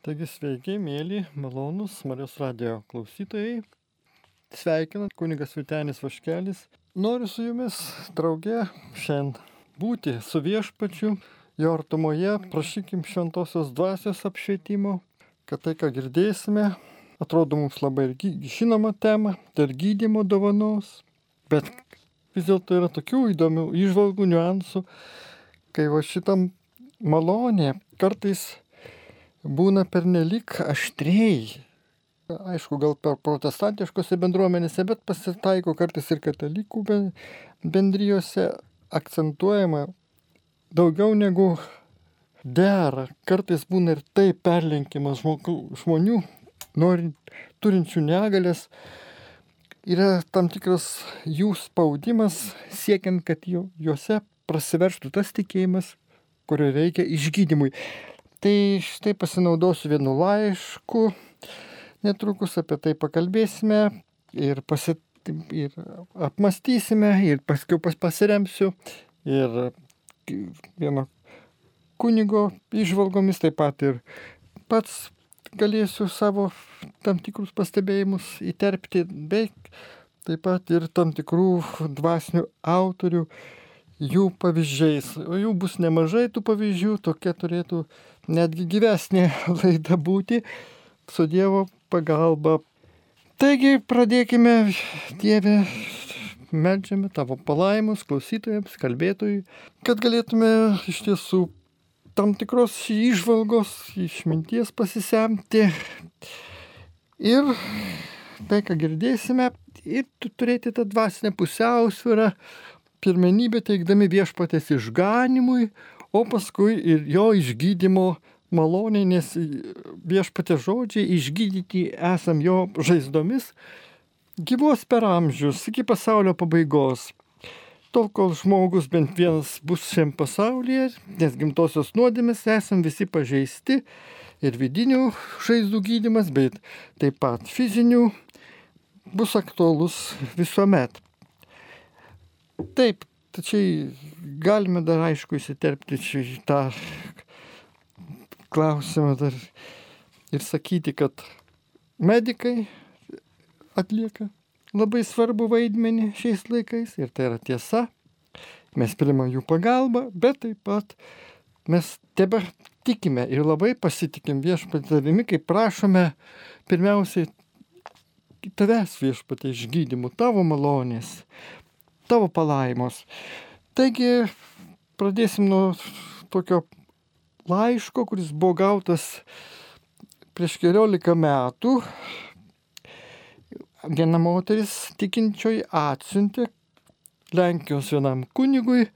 Taigi sveiki, mėly, malonus Marijos radio klausytojai. Sveikinu, kunigas Vitenis Vaškelis. Noriu su jumis drauge šiandien būti su viešpačiu, jo artumoje, prašykim šventosios dvasios apšvietimo, kad tai, ką girdėsime, atrodo mums labai žinoma tema, tai ir gydimo dovanos, bet vis dėlto yra tokių įdomių išvalgų, niuansų, kai va šitam malonė kartais būna pernelik aštriai. Aišku, gal per protestantiškose bendruomenėse, bet pasitaiko kartais ir katalikų bendrijose akcentuojama daugiau negu dera. Kartais būna ir tai perlenkimas žmonių, norint, turinčių negalės, yra tam tikras jų spaudimas siekiant, kad juose prasiverštų tas tikėjimas, kurio reikia išgydymui. Tai štai pasinaudosiu vienu laišku, netrukus apie tai pakalbėsime ir, pasit, ir apmastysime ir paskui pas, pasiremsiu. Ir vieno kunigo išvalgomis, taip pat ir pats galėsiu savo tam tikrus pastebėjimus įterpti, bei taip pat ir tam tikrų dvasinių autorių jų pavyzdžiais. O jų bus nemažai tų pavyzdžių, tokia turėtų netgi gyvesnė laida būti su Dievo pagalba. Taigi pradėkime, Dieve, melžiame tavo palaimus klausytojams, kalbėtojui, kad galėtume iš tiesų tam tikros išvalgos, išminties pasisemti ir tai, ką girdėsime, ir turėti tą dvasinę pusiausvyrą, pirmenybę teikdami viešpatės išganimui, o paskui ir jo išgydymo maloniai, nes viešpatė žodžiai išgydyti esam jo žaizdomis, gyvos per amžius iki pasaulio pabaigos. Tol, kol žmogus bent vienas bus šiam pasaulyje, nes gimtosios nuodėmės esam visi pažeisti ir vidinių žaizdų gydimas, bet taip pat fizinių bus aktualus visuomet. Taip, tačiau galime dar aišku įsiterpti šitą klausimą dar ir sakyti, kad medikai atlieka labai svarbu vaidmenį šiais laikais ir tai yra tiesa. Mes primam jų pagalbą, bet taip pat mes tebe tikime ir labai pasitikim viešpatavimi, kai prašome pirmiausiai tavęs viešpatė išgydymų, tavo malonės, tavo palaimos. Taigi pradėsim nuo tokio laiško, kuris buvo gautas prieš keliolika metų. Viena moteris tikinčioji atsiuntė Lenkijos vienam kunigui,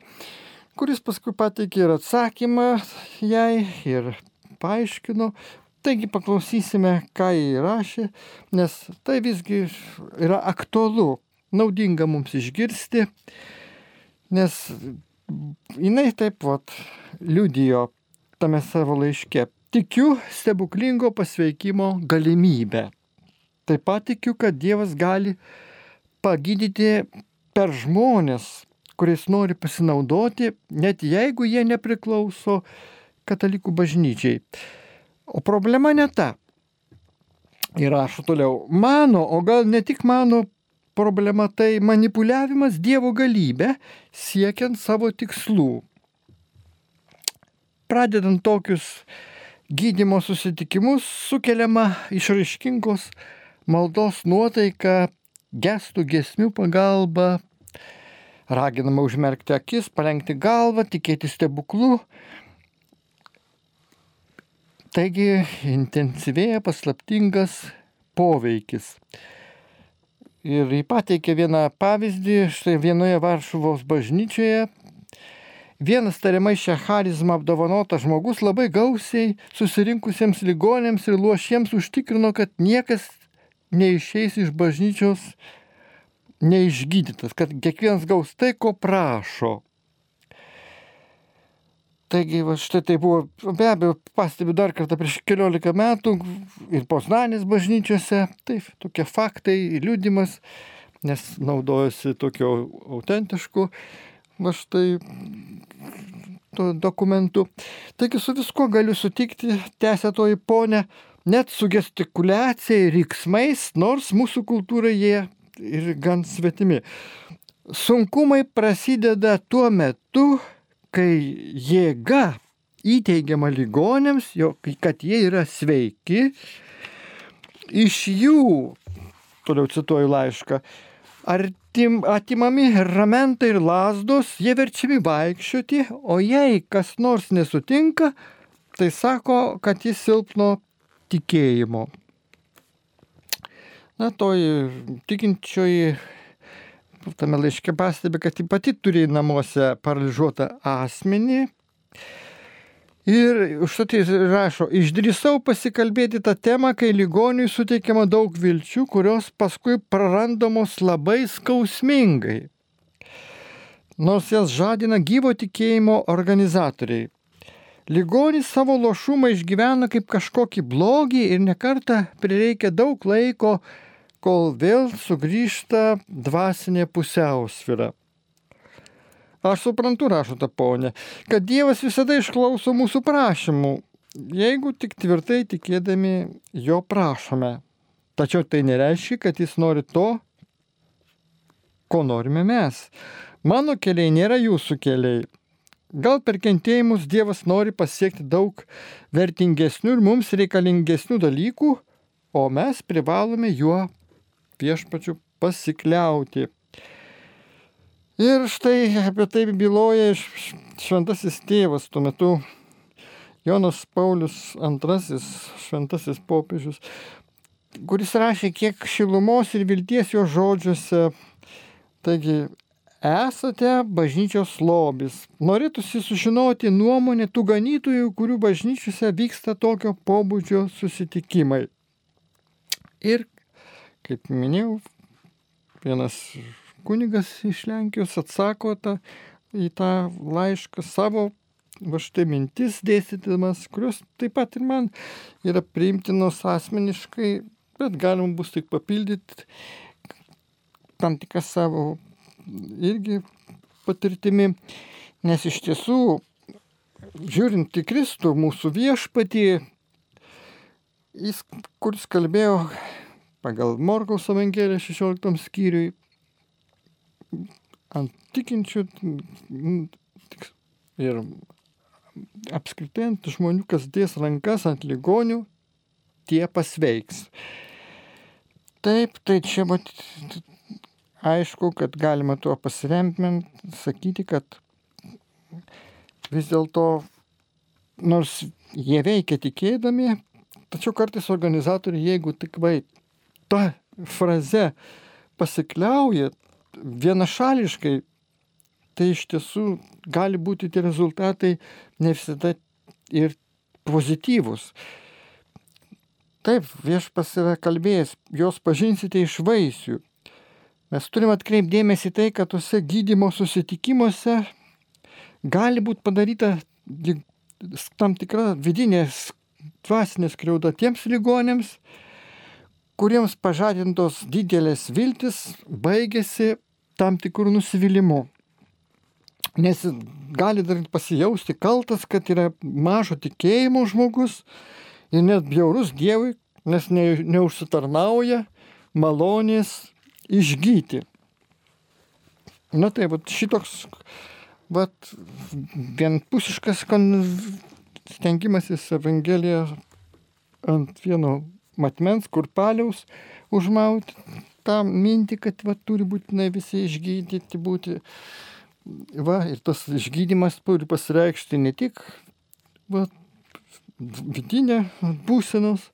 kuris paskui pateikė ir atsakymą jai ir paaiškino. Taigi paklausysime, ką jį rašė, nes tai visgi yra aktualu naudinga mums išgirsti, nes jinai taip pat liudijo tame savo laiške. Tikiu stebuklingo pasveikimo galimybę. Taip pat tikiu, kad Dievas gali pagydyti per žmonės, kuriais nori pasinaudoti, net jeigu jie nepriklauso katalikų bažnyčiai. O problema ne ta. Ir rašo toliau, mano, o gal ne tik mano problema tai manipuliavimas Dievo galybė siekiant savo tikslų. Pradedant tokius gydimo susitikimus sukeliama išraiškingos maldos nuotaika, gestų gesmių pagalba, raginama užmerkti akis, palengti galvą, tikėti stebuklų. Taigi intensyvėja paslaptingas poveikis. Ir jį pateikė vieną pavyzdį, štai vienoje Varšuvos bažnyčioje. Vienas tariamai šią charizmą apdovanotas žmogus labai gausiai susirinkusiems ligonėms ir luošiems užtikrino, kad niekas neišeis iš bažnyčios neišgydytas, kad kiekvienas gaus tai, ko prašo. Taigi, va, štai tai buvo, be abejo, pastebiu dar kartą prieš keliolika metų ir Poznanės bažnyčiose, taip, tokie faktai, liūdimas, nes naudojosi tokio autentišku, va štai dokumentu. Taigi su viskuo galiu sutikti, tęsė toji ponė, net su gestikulacija ir riksmais, nors mūsų kultūrai jie ir gan svetimi. Sunkumai prasideda tuo metu, kai jėga įteigiama ligonėms, kad jie yra sveiki, iš jų, toliau cituoju laišką, artim, atimami ramentai ir lasdos, jie verčiami vaikščioti, o jei kas nors nesutinka, tai sako, kad jis silpno tikėjimo. Na, toji tikinčioji tame laiške pastebi, kad ji pati turi namuose paralyžiuotą asmenį. Ir užtat jis rašo, išdrįsau pasikalbėti tą temą, kai ligoniui suteikiama daug vilčių, kurios paskui prarandamos labai skausmingai. Nors jas žadina gyvo tikėjimo organizatoriai. Ligonis savo lošumą išgyvena kaip kažkokį blogį ir nekarta prireikia daug laiko, kol vėl sugrįžta dvasinė pusiausvyra. Aš suprantu, rašo ta ponė, kad Dievas visada išklauso mūsų prašymų, jeigu tik tvirtai tikėdami jo prašome. Tačiau tai nereiškia, kad jis nori to, ko norime mes. Mano keliai nėra jūsų keliai. Gal per kentėjimus Dievas nori pasiekti daug vertingesnių ir mums reikalingesnių dalykų, o mes privalome juo viešpačiu pasikliauti. Ir štai apie tai byloja šventasis tėvas tuo metu Jonas Paulius II, šventasis popiežius, kuris rašė kiek šilumos ir vilties jo žodžiuose. Taigi, esate bažnyčios lobis. Norėtųsi sužinoti nuomonę tų ganytojų, kurių bažnyčiose vyksta tokio pobūdžio susitikimai. Ir kaip minėjau, vienas kunigas iš Lenkijos atsako tą, į tą laišką savo va štai mintis dėstydamas, kurios taip pat ir man yra priimtinos asmeniškai, bet galima bus tik papildyti tam tikrą savo irgi patirtimi, nes iš tiesų, žiūrint į Kristų, mūsų viešpatį, jis, kuris kalbėjo pagal Morkaus Evangeliją 16 skyriui ant tikinčių ir apskritai ant žmonių, kas dės rankas ant ligonių, tie pasveiks. Taip, tai čia mat, aišku, kad galima tuo pasiremint, sakyti, kad vis dėlto, nors jie veikia tikėdami, tačiau kartais organizatoriai, jeigu tik vai ta fraze pasikliauja vienašališkai, tai iš tiesų gali būti tie rezultatai ne visada ir pozityvus. Taip, viešpas yra kalbėjęs, jos pažinsite iš vaisių. Mes turime atkreipdėmėsi tai, kad tuose gydimo susitikimuose gali būti padaryta tam tikra vidinė dvasinė skriauda tiems ligonėms, kuriems pažadintos didelės viltis baigėsi tam tikrų nusivylimų. Nes gali dar pasijausti kaltas, kad yra mažo tikėjimo žmogus ir net bjaurus Dievui, nes ne, neužsitarnauja malonės išgyti. Na tai, va šitoks, va, vienpusiškas stengimasis Evangeliją ant vieno matmens, kurpaliaus užmauti tą mintį, kad va, turi būtinai visi išgydyti būti. Va, ir tas išgydymas turi pasireikšti ne tik va, vidinė būsenos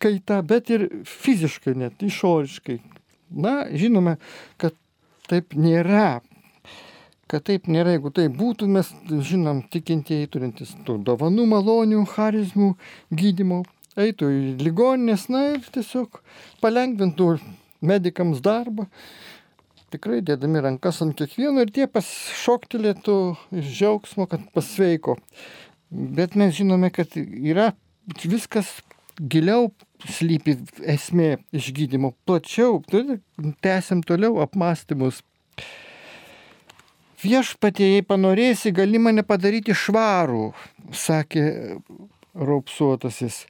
kaita, bet ir fiziškai, net išoriškai. Na, žinome, kad taip nėra. Kad taip nėra, jeigu tai būtų, mes žinom, tikintieji turintis tų dovanų, malonių, charizmų, gydimo eitų į ligoninės, na ir tiesiog palengvintų medikams darbą. Tikrai dėdami rankas ant kiekvieno ir tie pašoktelėtų iš džiaugsmo, kad pasveiko. Bet mes žinome, kad yra viskas giliau slypi esmė išgydymo, plačiau. Tęsiam toliau apmąstymus. Viešpatie, jei panorėsi, gali mane padaryti švarų, sakė raupsuotasis.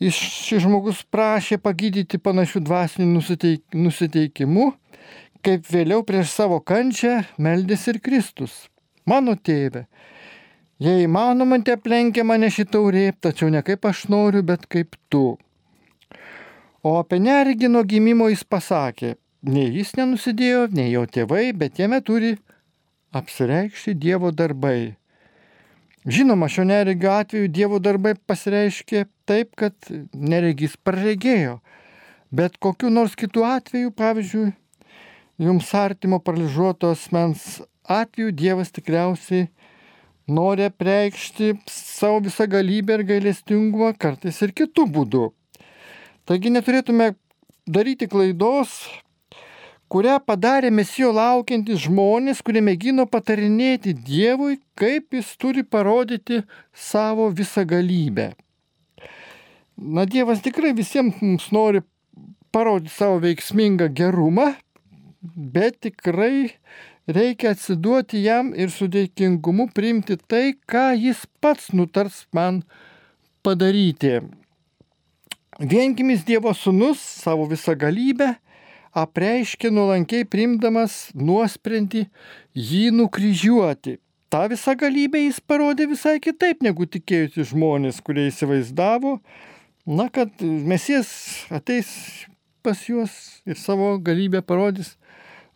Šis žmogus prašė pagydyti panašių dvasinių nusiteik, nusiteikimų, kaip vėliau prieš savo kančią meldėsi ir Kristus. Mano tėve, jei įmanoma, te aplenkia mane šitaurė, tačiau ne kaip aš noriu, bet kaip tu. O apie neregį nuo gimimo jis pasakė, nei jis nenusidėjo, nei jo tėvai, bet jame turi apsireikšti Dievo darbai. Žinoma, šio neregio atveju Dievo darbai pasireiškė taip, kad neregys praregėjo. Bet kokiu nors kitu atveju, pavyzdžiui, jums artimo paralyžiuoto asmens atveju Dievas tikriausiai nori apreikšti savo visą galybę ir gailestingumą kartais ir kitų būdų. Taigi neturėtume daryti klaidos, kurią padarė mesijo laukiantys žmonės, kurie mėgino patarinėti Dievui, kaip jis turi parodyti savo visą galybę. Na, Dievas tikrai visiems mums nori parodyti savo veiksmingą gerumą, bet tikrai reikia atsiduoti jam ir su dėkingumu priimti tai, ką jis pats nutars man padaryti. Vienkimis Dievo sūnus savo visą galybę apreiškė nuolankiai primdamas nuosprendį jį nukryžiuoti. Ta visa galybė jis parodė visai kitaip negu tikėjusi žmonės, kurie įsivaizdavo, na, kad mesijas ateis pas juos ir savo galybę parodys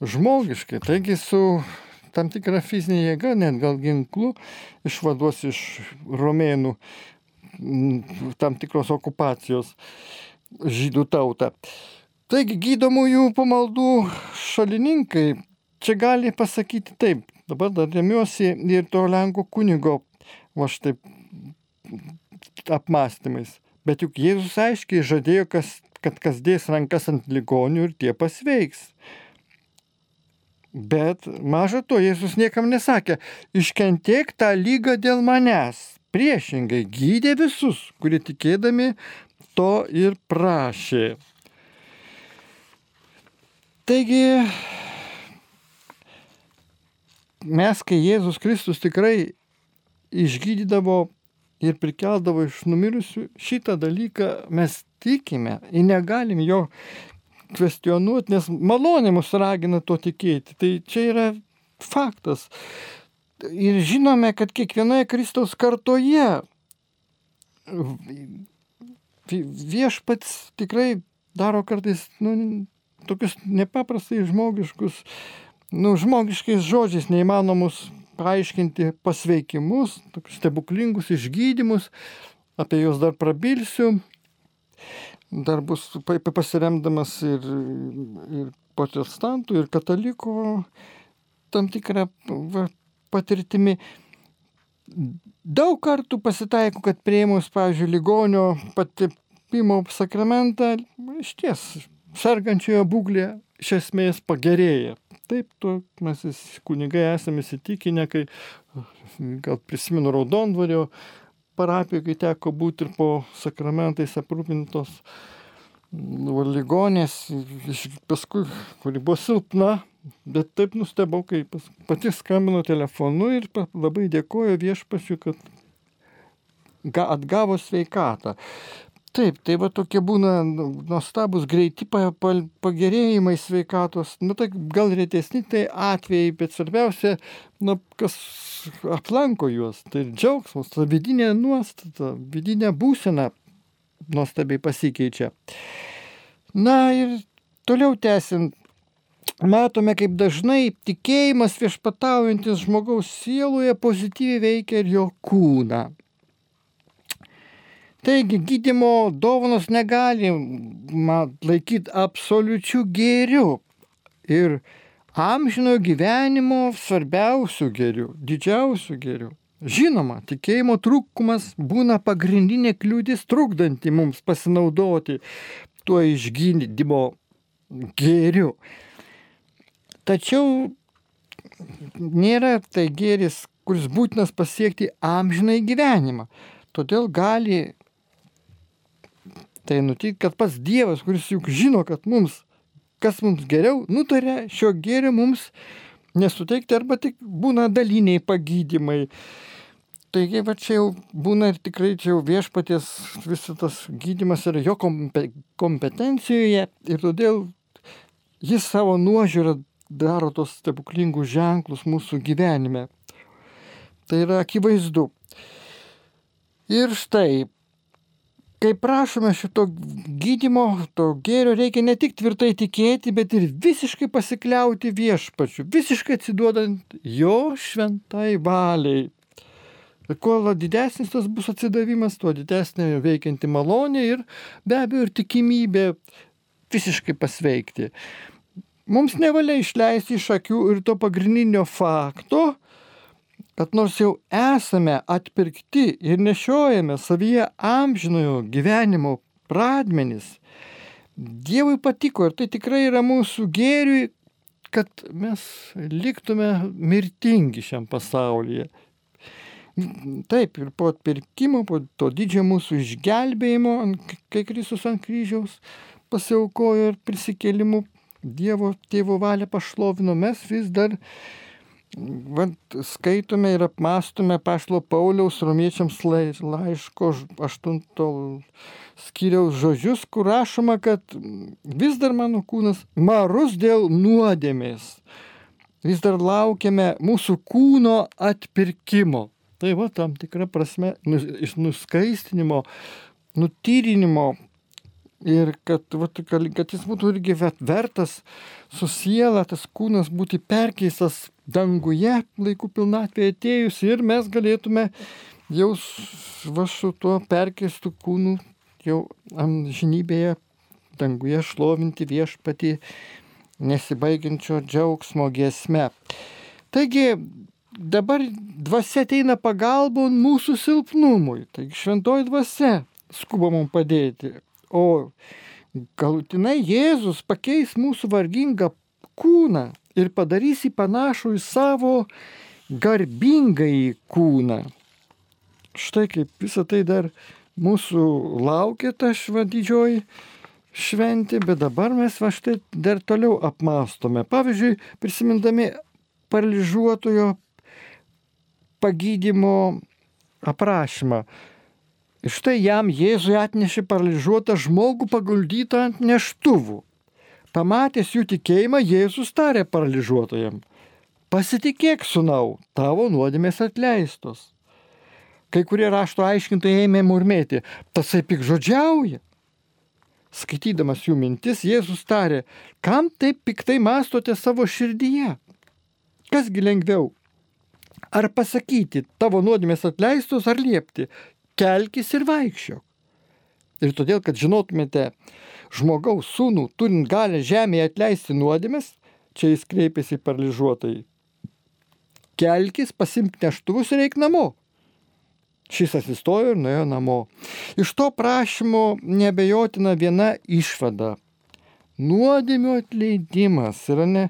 žmogiškai. Taigi su tam tikra fizinė jėga, net gal ginklu, išvaduos iš romėnų tam tikros okupacijos žydų tautą. Taigi gydomųjų pamaldų šalininkai čia gali pasakyti taip, dabar dar remiuosi ir to Lenkų kunigo, va štai apmąstymais. Bet juk Jėzus aiškiai žadėjo, kas, kad kas dės rankas ant ligonių ir tie pasveiks. Bet maža to, Jėzus niekam nesakė, iškentiek tą lygą dėl manęs. Priešingai gydė visus, kurie tikėdami to ir prašė. Taigi, mes, kai Jėzus Kristus tikrai išgydydavo ir prikeldavo iš numirusių, šitą dalyką mes tikime ir negalim jo kvestionuoti, nes malonė mus ragina to tikėti. Tai čia yra faktas ir žinome, kad kiekvienoje Kristaus kartoje viešpats tikrai daro kartais nu, tokius nepaprastai žmogiškus, nu, žmogiškais žodžiais neįmanomus paaiškinti pasveikimus, tokius stebuklingus išgydymus, apie juos dar prabilsiu, dar bus pasiremdamas ir, ir protestantų, ir katalikų tam tikrą va, patirtimi. Daug kartų pasitaiko, kad prieimus, pavyzdžiui, ligonio patepimo sakramentą, iš ties, sergančiojo būklė iš esmės pagerėja. Taip, tu, mes kunigai esame įsitikinę, kai gal prisimenu Raudondvario parapijoje, kai teko būti ir po sakramentais aprūpintos ligonės, paskui, kuri buvo silpna, Bet taip nustebau, kai pati skambino telefonu ir labai dėkoju viešpačiu, kad atgavo sveikatą. Taip, tai va tokie būna nuostabus greiti pagerėjimai sveikatos, nu tai gal retesni tai atvejai, bet svarbiausia, nu, kas aplanko juos, tai džiaugsmas, ta vidinė nuostata, vidinė būsena nuostabiai pasikeičia. Na ir toliau tęsint matome, kaip dažnai tikėjimas viešpataujantis žmogaus sieloje pozityviai veikia ir jo kūną. Taigi gydimo dovanos negali laikyti absoliučių gėrių ir amžinojo gyvenimo svarbiausių gėrių, didžiausių gėrių. Žinoma, tikėjimo trūkumas būna pagrindinė kliūtis trukdanti mums pasinaudoti tuo išgydymo gėriu. Tačiau nėra tai gėris, kuris būtinas pasiekti amžinai gyvenimą. Todėl gali tai nutikti, kad pats Dievas, kuris juk žino, kad mums, kas mums geriau, nutarė šio gėrio mums nesuteikti arba tik būna daliniai pagydymai. Taigi, va čia jau būna ir tikrai čia jau viešpaties visas tas gydimas yra jo kompetencijoje ir todėl jis savo nuožiūrą daro tos stebuklingus ženklus mūsų gyvenime. Tai yra akivaizdu. Ir štai, kai prašome šito gydimo, to gėrio, reikia ne tik tvirtai tikėti, bet ir visiškai pasikliauti viešpačiu, visiškai atsiduodant jo šventai valiai. Kuo didesnis tas bus atsidavimas, tuo didesnė veikianti malonė ir be abejo ir tikimybė visiškai pasveikti. Mums nevalia išleisti iš akių ir to pagrindinio fakto, kad nors jau esame atpirkti ir nešiojame savyje amžinojo gyvenimo pradmenis, Dievui patiko ir tai tikrai yra mūsų gėriui, kad mes liktume mirtingi šiam pasaulyje. Taip, ir po atpirkimo, po to didžiojo mūsų išgelbėjimo, kai Kristus ant kryžiaus pasiaukojo ir prisikėlimu Dievo tėvo valią pašlovino, mes vis dar va, skaitome ir apmastome Pašlo Pauliaus romiečiams laiško 8 skyriaus žodžius, kur rašoma, kad vis dar mano kūnas marus dėl nuodėmės. Vis dar laukiame mūsų kūno atpirkimo. Tai va, tam tikrą prasme, iš nuskaistinimo, nutyrinimo ir kad, va, kad jis būtų irgi vertas su siela, tas kūnas būti perkeistas danguje, laikų pilnatvėje atėjus ir mes galėtume jau va, su tuo perkeistų kūnu jau amžinybėje danguje šlovinti viešpatį nesibaigiančio džiaugsmo giesme. Taigi dabar dvasia ateina pagalbon mūsų silpnumui. Taigi šventoji dvasia skuba mums padėti. O galutinai Jėzus pakeis mūsų vargingą kūną ir padarys jį panašų į savo garbingąjį kūną. Štai kaip visą tai dar mūsų laukia ta švadidžioji šventė, bet dabar mes va štai dar toliau apmastome. Pavyzdžiui, prisimindami paralyžiuotojo pagydymo aprašymą. Štai jam Jėzui atnešė paralyžiuotą žmogų paguldytą ant neštuvų. Pamatęs jų tikėjimą, Jėzus tarė paralyžiuotojam. Pasitikėk, sunau, tavo nuodėmės atleistos. Kai kurie rašto aiškintojai ėmė murmėti, tasai pikžodžiauja. Skaitydamas jų mintis, Jėzus tarė, kam taip piktai mastote savo širdyje? Kasgi lengviau Ar pasakyti, tavo nuodėmės atleistos, ar liepti, kelkis ir vaikščiok. Ir todėl, kad žinotumėte, žmogaus sūnų turint galę žemėje atleisti nuodėmės, čia jis kreipėsi paralyžiuotai. Kelkis, pasimk neštuvus ir eik namo. Šis atsistojo ir nuėjo namo. Iš to prašymo nebejotina viena išvada Nuodėmių atleidimas yra ne,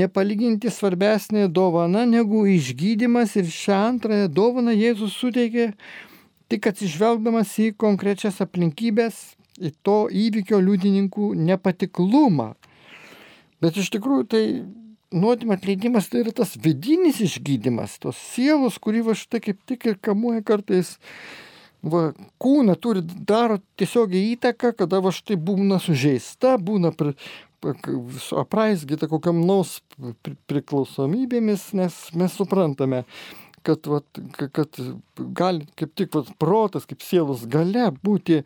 nepalyginti svarbesnė dovana negu išgydymas ir šią antrąją dovaną Jėzus suteikė tik atsižvelgdamas į konkrečias aplinkybės, į to įvykio liudininkų nepatiklumą. Bet iš tikrųjų tai nuodėmė atleidimas tai yra tas vidinis išgydymas, tos sielos, kuri va štai kaip tik ir kamuoja kartais va, kūną turi, daro tiesiogiai įtaką, kada va štai būna sužeista, būna pri, apraizgyta kokiam nors priklausomybėmis, nes mes suprantame, kad, va, kad gali kaip tik va, protas, kaip sielos gale būti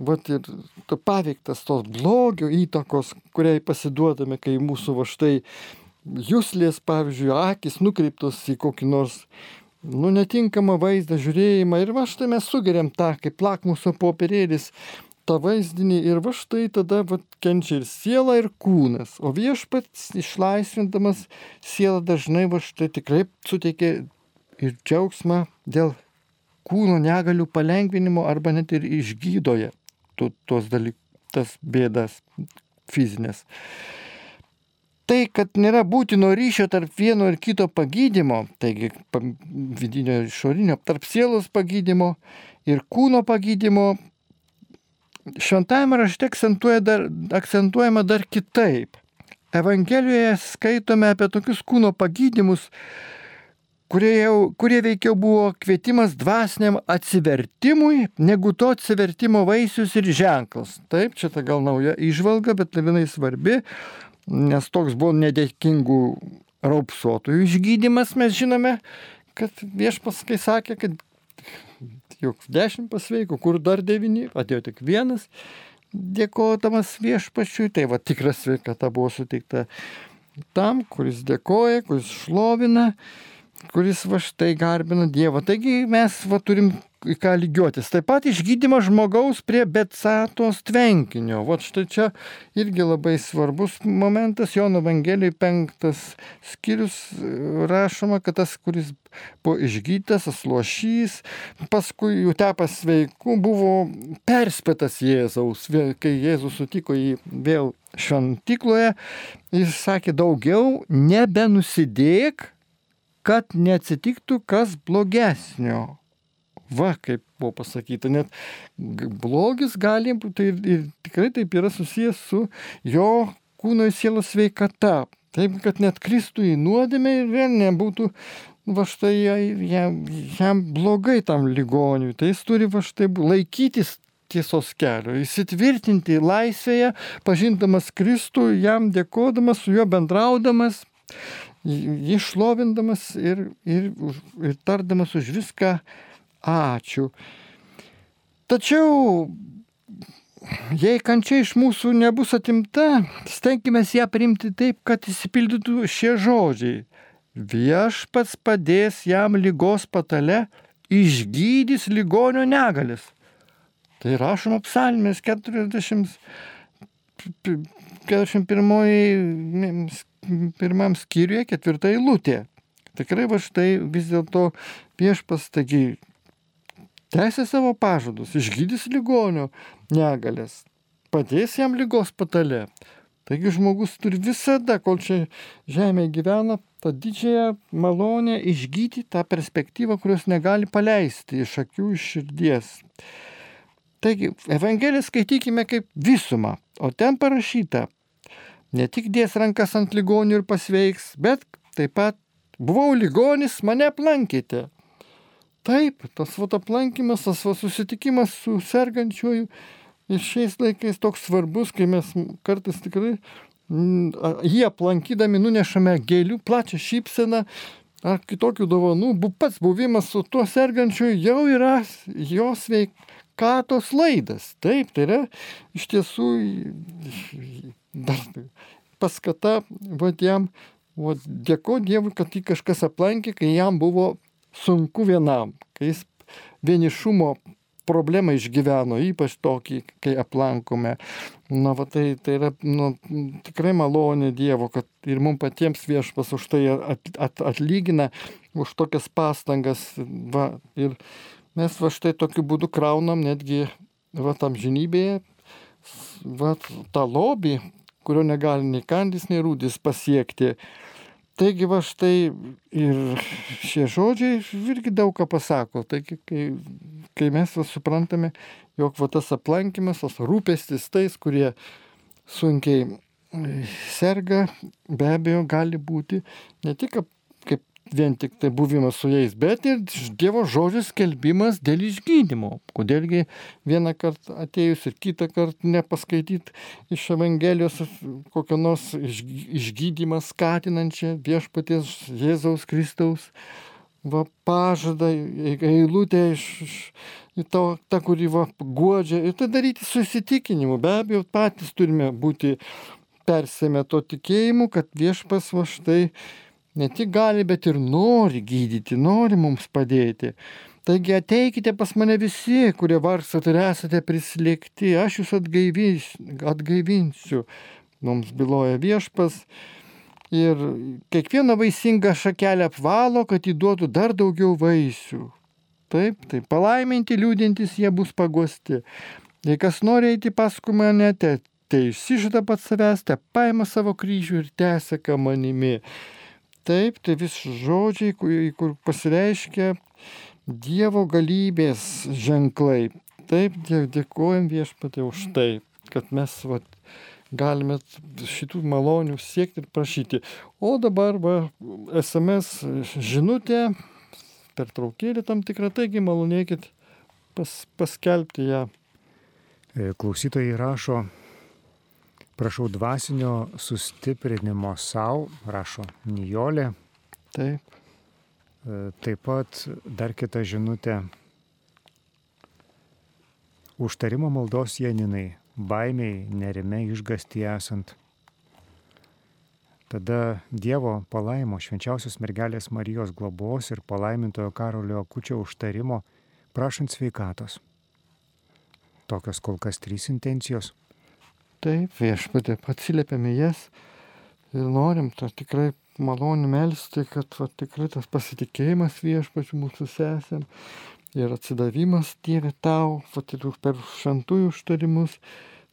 vat, ir to paveiktas tos blogio įtakos, kuriai pasiduodame, kai mūsų va štai jūslės, pavyzdžiui, akis nukreiptos į kokį nors nu, netinkamą vaizdą, žiūrėjimą ir va štai mes sugeriam tą, kaip lakmuso popierėlis, tą vaizdinį ir va štai tada va, kenčia ir siela, ir kūnas. O viešpats išlaisvindamas sielą dažnai va štai tikrai suteikia ir džiaugsmą dėl kūno negalių palengvinimo arba net ir išgydoja tuos dalykus, tas bėdas fizinės. Tai, kad nėra būtino ryšio tarp vieno ir kito pagydymo, taigi vidinio ir išorinio, tarp sielos pagydymo ir kūno pagydymo, šventajame rašte akcentuoja dar, akcentuojama dar kitaip. Evangelijoje skaitome apie tokius kūno pagydymus, kurie, jau, kurie veikiau buvo kvietimas dvasiniam atsivertimui, negu to atsivertimo vaisius ir ženklas. Taip, čia ta gal nauja išvalga, bet vienai svarbi, nes toks buvo nedėkingų raupsuotojų išgydymas, mes žinome, kad viešpas, kai sakė, kad juk dešimt pasveiko, kur dar devyni, atėjo tik vienas, dėkodamas viešpačiui, tai va tikra sveikata buvo suteikta tam, kuris dėkoja, kuris šlovina kuris va štai garbina Dievą. Taigi mes va turim į ką lygiuotis. Taip pat išgydymas žmogaus prie Betsatos tvenkinio. Va štai čia irgi labai svarbus momentas. Jono Evangelijai penktas skyrius e, rašoma, kad tas, kuris buvo išgydytas, aslošys, paskui jų tepas sveiku, buvo perspėtas Jėzaus. Kai Jėzus sutiko jį vėl šventykloje, jis sakė daugiau nebenusidėk kad neatsitiktų kas blogesnio. Va, kaip buvo pasakyta, net blogis gali, tai ir, ir tikrai taip yra susijęs su jo kūno ir sielos sveikata. Taip, kad net kristų į nuodėmę ir vėl nebūtų, va štai jam, jam blogai tam ligoniui. Tai jis turi va štai laikytis tiesos kelio, įsitvirtinti laisvėje, pažindamas Kristų, jam dėkodamas, su juo bendraudamas jį šlovindamas ir, ir, ir tardamas už viską ačiū. Tačiau, jei kančia iš mūsų nebus atimta, stenkime ją priimti taip, kad įsipildytų šie žodžiai. Viešpats padės jam lygos patale, išgydys ligonio negalės. Tai rašoma psalmės 40, 41 pirmam skyriuje ketvirta eilutė. Tikrai va štai vis dėlto viešpas, taigi, tęsė savo pažadus, išgydys ligonio negalės, padės jam lygos patale. Taigi žmogus turi visada, kol čia žemėje gyvena, tą didžiąją malonę išgydyti tą perspektyvą, kurios negali paleisti iš akių, iš širdies. Taigi, Evangeliją skaitykime kaip visumą, o ten parašyta, ne tik dės rankas ant ligonių ir pasveiks, bet taip pat buvau ligonis, mane aplankėte. Taip, tas vat aplankimas, tas vat susitikimas su sergančiuoju ir šiais laikais toks svarbus, kai mes kartais tikrai jį aplankydami nunešame gėlių, plačią šypseną ar kitokių dovanų, pats buvimas su tuo sergančiuoju jau yra jo sveikatos laidas. Taip, tai yra iš tiesų dar paskata, vad jam, vad dėko Dievui, kad jį kažkas aplankė, kai jam buvo sunku vienam, kai jis vienišumo problemą išgyveno, ypač tokį, kai aplankome. Na, va, tai, tai yra nu, tikrai malonė Dievo, kad ir mums patiems viešpas už tai at, at, atlygina, už tokias pastangas. Va, ir mes va štai tokiu būdu kraunam netgi va tam žinybėje, va tą lobį, kurio negali nei kandis, nei rūdis pasiekti. Taigi va štai ir šie žodžiai irgi daug ką pasako. Taigi, kai, kai mes va suprantame, jog va tas aplankimas, tas rūpestis tais, kurie sunkiai serga, be abejo gali būti ne tik vien tik tai buvimas su jais, bet ir Dievo žodžio skelbimas dėl išgydymo. Kodėlgi vieną kartą atėjus ir kitą kartą nepaskaityti iš Evangelijos kokio nors išgydymą skatinančią viešpaties Jėzaus Kristaus va, pažadą, eilutę iš, iš to, tą, kurį va, guodžia ir tai daryti susitikinimu. Be abejo, patys turime būti persėmę to tikėjimu, kad viešpas va štai ne tik gali, bet ir nori gydyti, nori mums padėti. Taigi ateikite pas mane visi, kurie varsat ir esate prislėgti, aš jūs atgaivinsiu, mums byloja viešpas. Ir kiekvieną vaisingą šakelę apvalo, kad įduotų dar daugiau vaisių. Taip, tai palaiminti, liūdintis jie bus pagosti. Jei kas nori eiti paskui mane, te, te išsižada pats savęs, te paima savo kryžių ir tęsia manimi. Taip, tai vis žodžiai, kur, pasireiškia Dievo galybės ženklai. Taip, dėkojom viešpatė už tai, kad mes vat, galime šitų malonių siekti ir prašyti. O dabar va, SMS žinutė, pertraukėlį tam tikrą, taigi malonėkit pas, paskelbti ją. E, klausytojai rašo, prašau dvasinio sustiprinimo savo, rašo Nijolė. Taip. E, taip pat dar kita žinutė. Užtarimo maldos Janinai, baimiai, nerime, išgasti esant. Tada Dievo palaimo švenčiausios mergelės Marijos globos ir palaimintojo Karolio Kučio užtarimo, prašant sveikatos. Tokios kol kas trys intencijos. Taip, viešpatė, atsiliepiame jas ir norim tą tikrai malonį melstį, kad va, tikrai tas pasitikėjimas viešpačių mūsų sesėm ir atsidavimas Dieve tau, va, per šventųjų užtarimus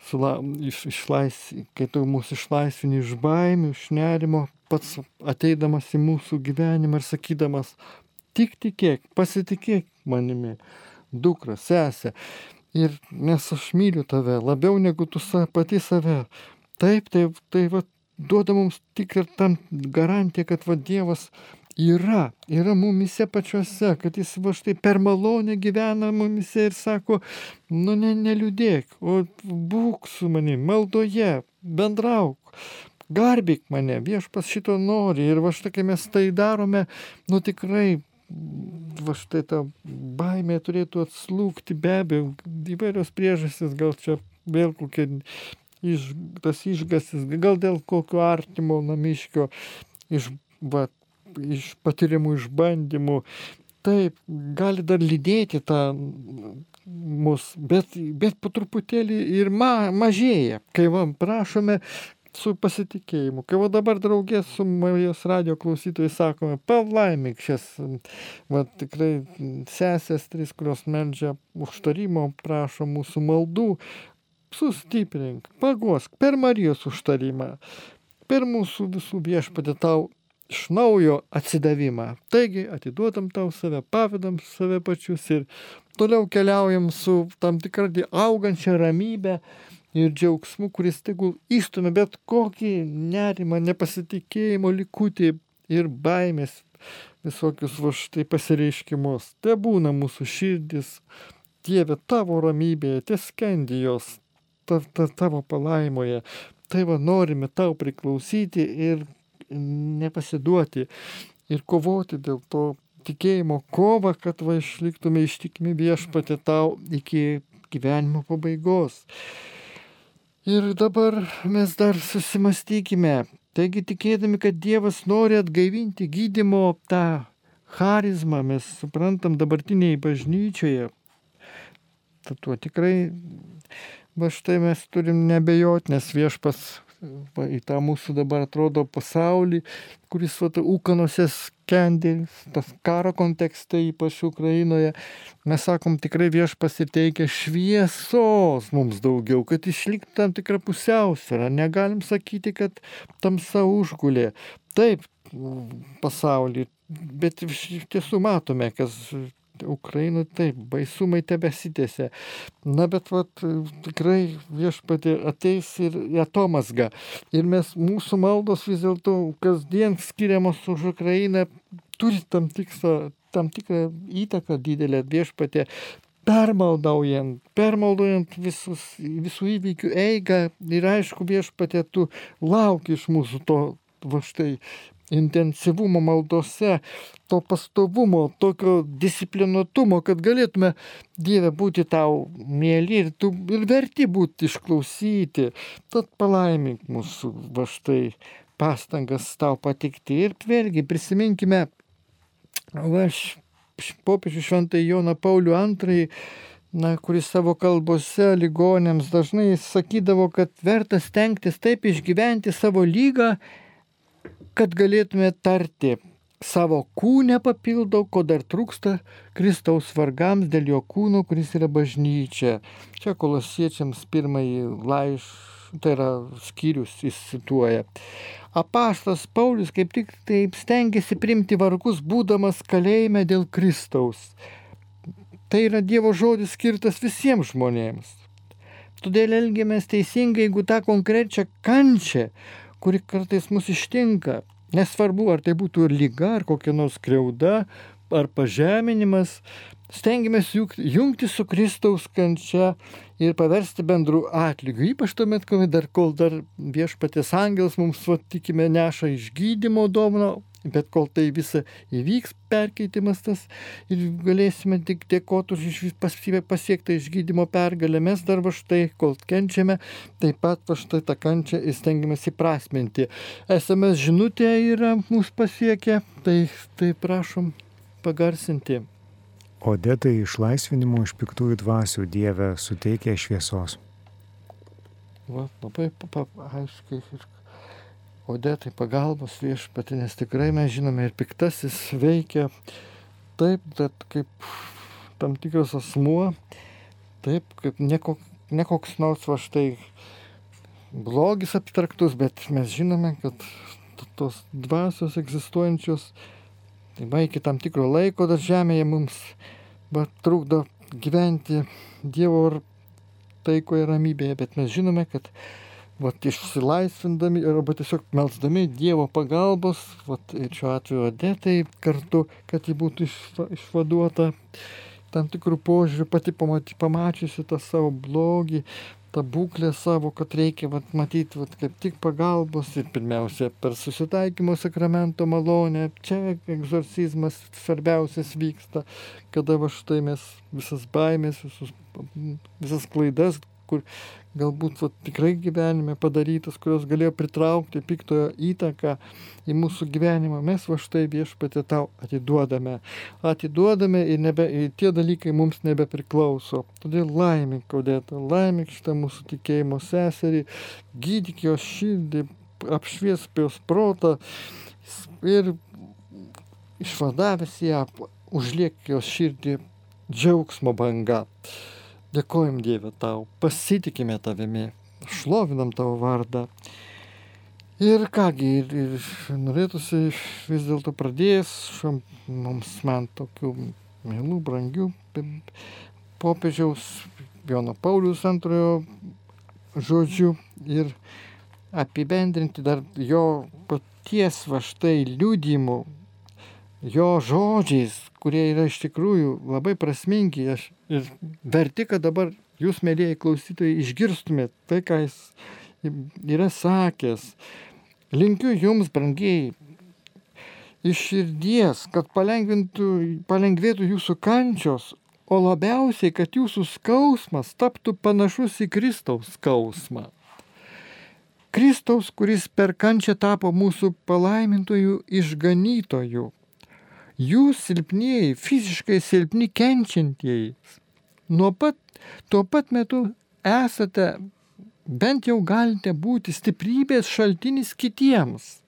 sula, iš, išlais, kai tu mūsų išlaisvini iš baimių, iš nerimo, pats ateidamas į mūsų gyvenimą ir sakydamas, tik tikėk, pasitikėk manimi, dukra, sesė. Ir nes aš myliu tave labiau negu tu sa, pati save. Taip, tai, tai va, duoda mums tik ir tam garantiją, kad va Dievas yra, yra mumise pačiuose, kad jis va štai per malonę gyvena mumise ir sako, nu ne, neliūdėk, o būk su manim, maldoje, bendrauk, garbik mane, viešpas šito nori ir va štai, kai mes tai darome, nu tikrai va štai ta baimė turėtų atslūgti be abejo, įvairios priežastys, gal čia vėl kokie iš, tas išgasis, gal dėl kokio artimo namiškio, iš, va, iš patirimų išbandymų. Taip, gali dar lydėti tą mus, bet, bet po truputėlį ir ma, mažėja, kai va, prašome su pasitikėjimu. Kai va dabar draugė su Marijos radio klausytojai sakome, palaimik šias, va tikrai sesės trys, kurios meldžia užtarimo, prašo mūsų maldų, sustiprink, pagosk per Marijos užtarimą, per mūsų visų viešpatį tau iš naujo atsidavimą. Taigi atiduodam tau save, pavydam save pačius ir toliau keliaujam su tam tikra augančia ramybė ir džiaugsmu, kuris tegul įstumia bet kokį nerimą, nepasitikėjimo likutį ir baimės visokius va štai pasireiškimus. Te būna mūsų širdis, Dieve, tavo ramybėje, te skendi jos, ta, ta, tavo palaimoje. Tai va norime tau priklausyti ir nepasiduoti ir kovoti dėl to tikėjimo kovą, kad va išliktume ištikimi viešpatė tau iki gyvenimo pabaigos. Ir dabar mes dar susimastykime. Taigi tikėdami, kad Dievas nori atgaivinti gydimo tą charizmą, mes suprantam dabartiniai bažnyčioje. Tad tuo tikrai, va štai mes turim nebejot, nes viešpas į tą mūsų dabar atrodo pasaulį, kuris va, ūkanose skendi, tas karo kontekste, ypač Ukrainoje, mes sakom, tikrai viešpas ir teikia šviesos mums daugiau, kad išliktų tam tikrą pusiausvyrą. Negalim sakyti, kad tamsa užgulė. Taip, pasaulį, bet iš tiesų matome, kas Ukrainų taip, baisumai tebesitėse. Na bet vat, tikrai viešpatė ateis ir atomasga. Ir mes, mūsų maldos vis dėlto kasdien skiriamos už Ukrainą turi tam, tiksą, tam tikrą įtaką didelę viešpatė permaldaujant, permaldaujant visus, visų įvykių eigą ir aišku viešpatė, tu lauki iš mūsų to, va štai, intensyvumo maldose, to pastovumo, tokio disciplinuotumo, kad galėtume Dieve būti tau mėly ir, tu, ir verti būti išklausyti. Tad palaimink mūsų va štai pastangas tau patikti. Ir vėlgi prisiminkime, va, popiežių šventai Joną Paulių II, na, kuris savo kalbose ligonėms dažnai sakydavo, kad verta stengtis taip išgyventi savo lygą, kad galėtume tarti savo kūnę papildo, ko dar trūksta Kristaus vargams dėl jo kūno, kuris yra bažnyčia. Čia kolosiečiams pirmąjį laišką, tai yra skyrius įsituoja. Apaštas Paulius kaip tik taip stengiasi primti vargus, būdamas kalėjime dėl Kristaus. Tai yra Dievo žodis skirtas visiems žmonėms. todėl elgiamės teisingai, jeigu tą konkrečią kančią, kuri kartais mus ištinka, nesvarbu, ar tai būtų lyga, ar kokia nors kriauda, ar pažeminimas, stengiamės jungti su Kristaus kančia ir paversti bendrų atlygių. Ypač tuomet, kai dar kol dar viešpatės angels mums, va, tikime, neša išgydymo dovano, bet kol tai visa įvyks perkeitimas tas ir galėsime tik dėkoti už pasiektą išgydymo pergalę, mes dar va štai, kol kenčiame, taip pat va štai tą kančią ir stengiamės įprasminti. SMS žinutė yra mūsų pasiekę, tai, tai prašom pagarsinti. Odetai išlaisvinimo iš piktųjų dvasių Dieve suteikia šviesos. Va, labai aiškiai ir Odetai pagalbos viešpatį, nes tikrai mes žinome ir piktasis veikia taip, bet kaip tam tikras asmuo, taip, kaip nekok, nekoks nors va štai blogis abstraktus, bet mes žinome, kad tos dvasios egzistuojančios Tai va iki tam tikro laiko dar žemėje mums va, trukdo gyventi Dievo ir taikoje ramybėje, bet mes žinome, kad va, išsilaisvindami arba tiesiog melsdami Dievo pagalbos, va, ir šiuo atveju adetai kartu, kad ji būtų išva, išvaduota tam tikrų požiūrių, pati pamaty, pamačiusi tą savo blogį, tą būklę savo, kad reikia vat, matyti vat, kaip tik pagalbos ir pirmiausia per susitaikymo sakramento malonę. Čia egzorcizmas svarbiausias vyksta, kada va štai mes visas baimės, visus, visas klaidas kur galbūt va, tikrai gyvenime padarytas, kurios galėjo pritraukti piktojo įtaką į mūsų gyvenimą, mes va štai viešpatė tau atiduodame. Atiduodame ir, nebe, ir tie dalykai mums nebepriklauso. Todėl laimink, kodėta, laimink šitą mūsų tikėjimo seserį, gydyk jos širdį, apšviesk jos protą ir išvadavęs ją, užliek jos širdį džiaugsmo banga. Dėkojom Dieve tau, pasitikime tavimi, šlovinam tavo vardą. Ir kągi, ir, ir norėtųsi vis dėlto pradėjęs šiom mums man tokių mielų, brangių popiežiaus Jono Paulius antrojo žodžių ir apibendrinti dar jo paties va štai liūdimų, jo žodžiais, kurie yra iš tikrųjų labai prasmingi. Aš ir verti, kad dabar jūs, mėlyjei klausytojai, išgirstumėt tai, ką jis yra sakęs. Linkiu jums, brangiai, iš širdies, kad palengvėtų jūsų kančios, o labiausiai, kad jūsų skausmas taptų panašus į Kristaus skausmą. Kristaus, kuris per kančią tapo mūsų palaimintojų išganytojų jūs silpnieji, fiziškai silpni kenčiantieji, nuo pat, tuo pat metu esate, bent jau galite būti stiprybės šaltinis kitiems.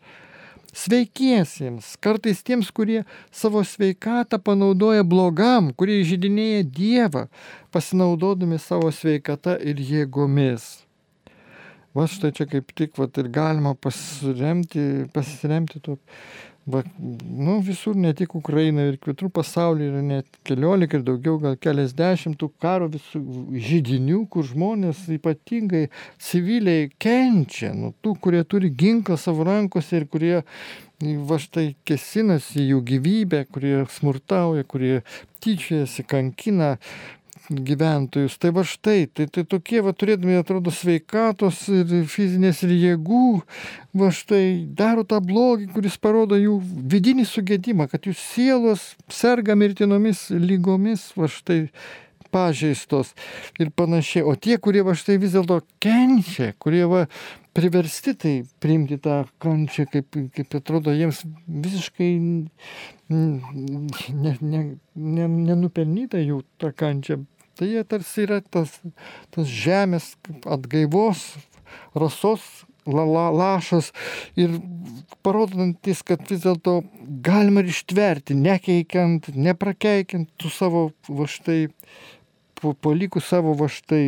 Sveikiesiems, kartais tiems, kurie savo sveikatą panaudoja blogam, kurie žydinėja Dievą, pasinaudodami savo sveikatą ir jėgomis. Va štai čia kaip tik va, ir galima pasiremti, pasiremti tuo Va, nu, visur, ne tik Ukraina ir kitur pasaulyje yra net keliolika ir daugiau, gal keliasdešimt tų karo visų žydinių, kur žmonės ypatingai civiliai kenčia, nu, tų, kurie turi ginklą savo rankose ir kurie va štai kesinasi jų gyvybę, kurie smurtauja, kurie tyčiasi, kankina, gyventojus. Tai va štai, tai, tai tokie va turėdami, atrodo, sveikatos ir fizinės ir jėgų, va štai daro tą blogį, kuris parodo jų vidinį sugėdimą, kad jų sielos serga mirtinomis lygomis, va štai pažeistos ir panašiai. O tie, kurie va štai vis dėlto kenčia, kurie va priversti tai priimti tą kančią, kaip, kaip atrodo jiems visiškai nenupelnyta ne, ne, ne jų tą kančią, Tai jie tarsi yra tas, tas žemės atgaivos, rasos la, la, lašas ir parodantis, kad vis dėlto galima ir ištverti, nekeikiant, neprakeikiant tų savo va štai, palikų savo va štai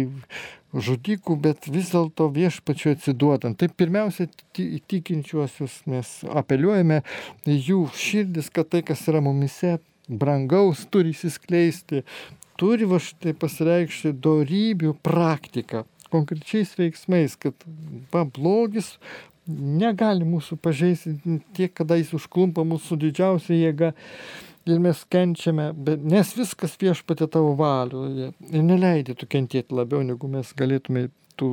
žudikų, bet vis dėlto viešpačiu atsiduodant. Tai pirmiausia, tikinčiuosius mes apeliuojame jų širdis, kad tai, kas yra mumise, brangaus turi įsiskleisti, turi va štai pasireikšti darybių praktika, konkrečiais veiksmais, kad va, blogis negali mūsų pažeisti tiek, kada jis užklumpa mūsų didžiausia jėga ir mes kenčiame, bet, nes viskas viešpatė tavo valioje ir neleidė tu kentėti labiau, negu mes galėtume tų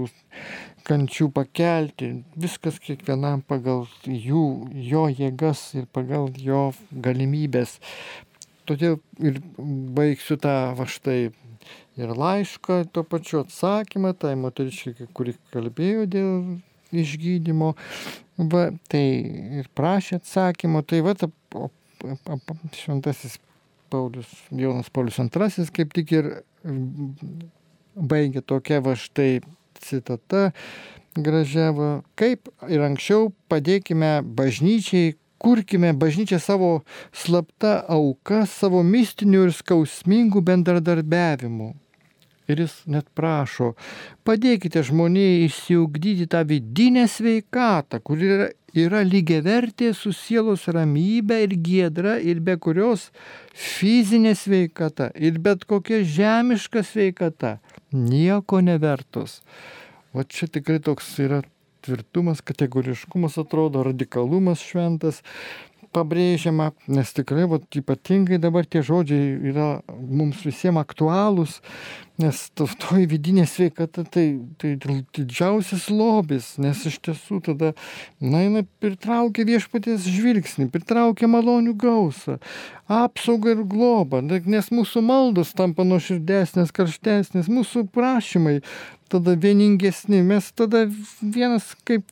kančių pakelti. Viskas kiekvienam pagal jų, jo jėgas ir pagal jo galimybės. Todėl ir baigsiu tą va štai ir laišką, tuo pačiu atsakymą, tai moteriškai, kuri kalbėjo dėl išgydymo, va, tai ir prašė atsakymo, tai va, o šventasis Paulius, Jonas Paulius II kaip tik ir baigė tokia va štai citata gražiava, kaip ir anksčiau padėkime bažnyčiai, kurkime bažnyčią savo slapta auka, savo mistinių ir skausmingų bendradarbiavimų. Ir jis net prašo, padėkite žmonėje išsiugdyti tą vidinę sveikatą, kuri yra, yra lygiavertė su sielos ramybė ir giedra ir be kurios fizinė sveikata ir bet kokia žemiška sveikata nieko nevertos. O čia tikrai toks yra tvirtumas, kategoriškumas atrodo, radikalumas šventas, pabrėžiama, nes tikrai vat, ypatingai dabar tie žodžiai yra mums visiems aktualūs, nes to, toji vidinė sveikata tai, tai didžiausias lobis, nes iš tiesų tada, na, jinai pritraukia viešpaties žvilgsnį, pritraukia malonių gausą, apsaugą ir globą, nes mūsų maldos tampa nuoširdesnės, karštesnės, mūsų prašymai tada vieningesni, mes tada vienas kaip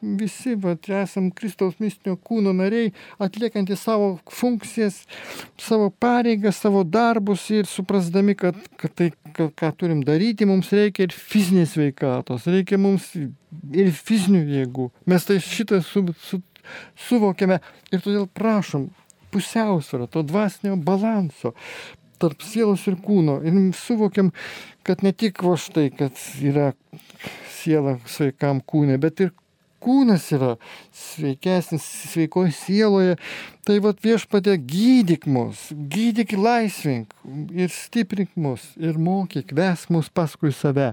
visi, va, esam Kristaus mistinio kūno nariai, atliekantys savo funkcijas, savo pareigas, savo darbus ir suprasdami, kad, kad tai, kad, ką turim daryti, mums reikia ir fizinės veikatos, reikia mums ir fizinių jėgų. Mes tai šitą su, su, suvokiame ir todėl prašom pusiausvyrą, to dvasinio balanso tarp sielos ir kūno. Ir suvokiam, kad ne tik va štai, kad yra siela sveikam kūne, bet ir kūnas yra sveikesnis, sveikoje sieloje. Tai vad viešpatė gydyk mus, gydyk laisvink ir stiprink mus ir mokyk, ves mus paskui save.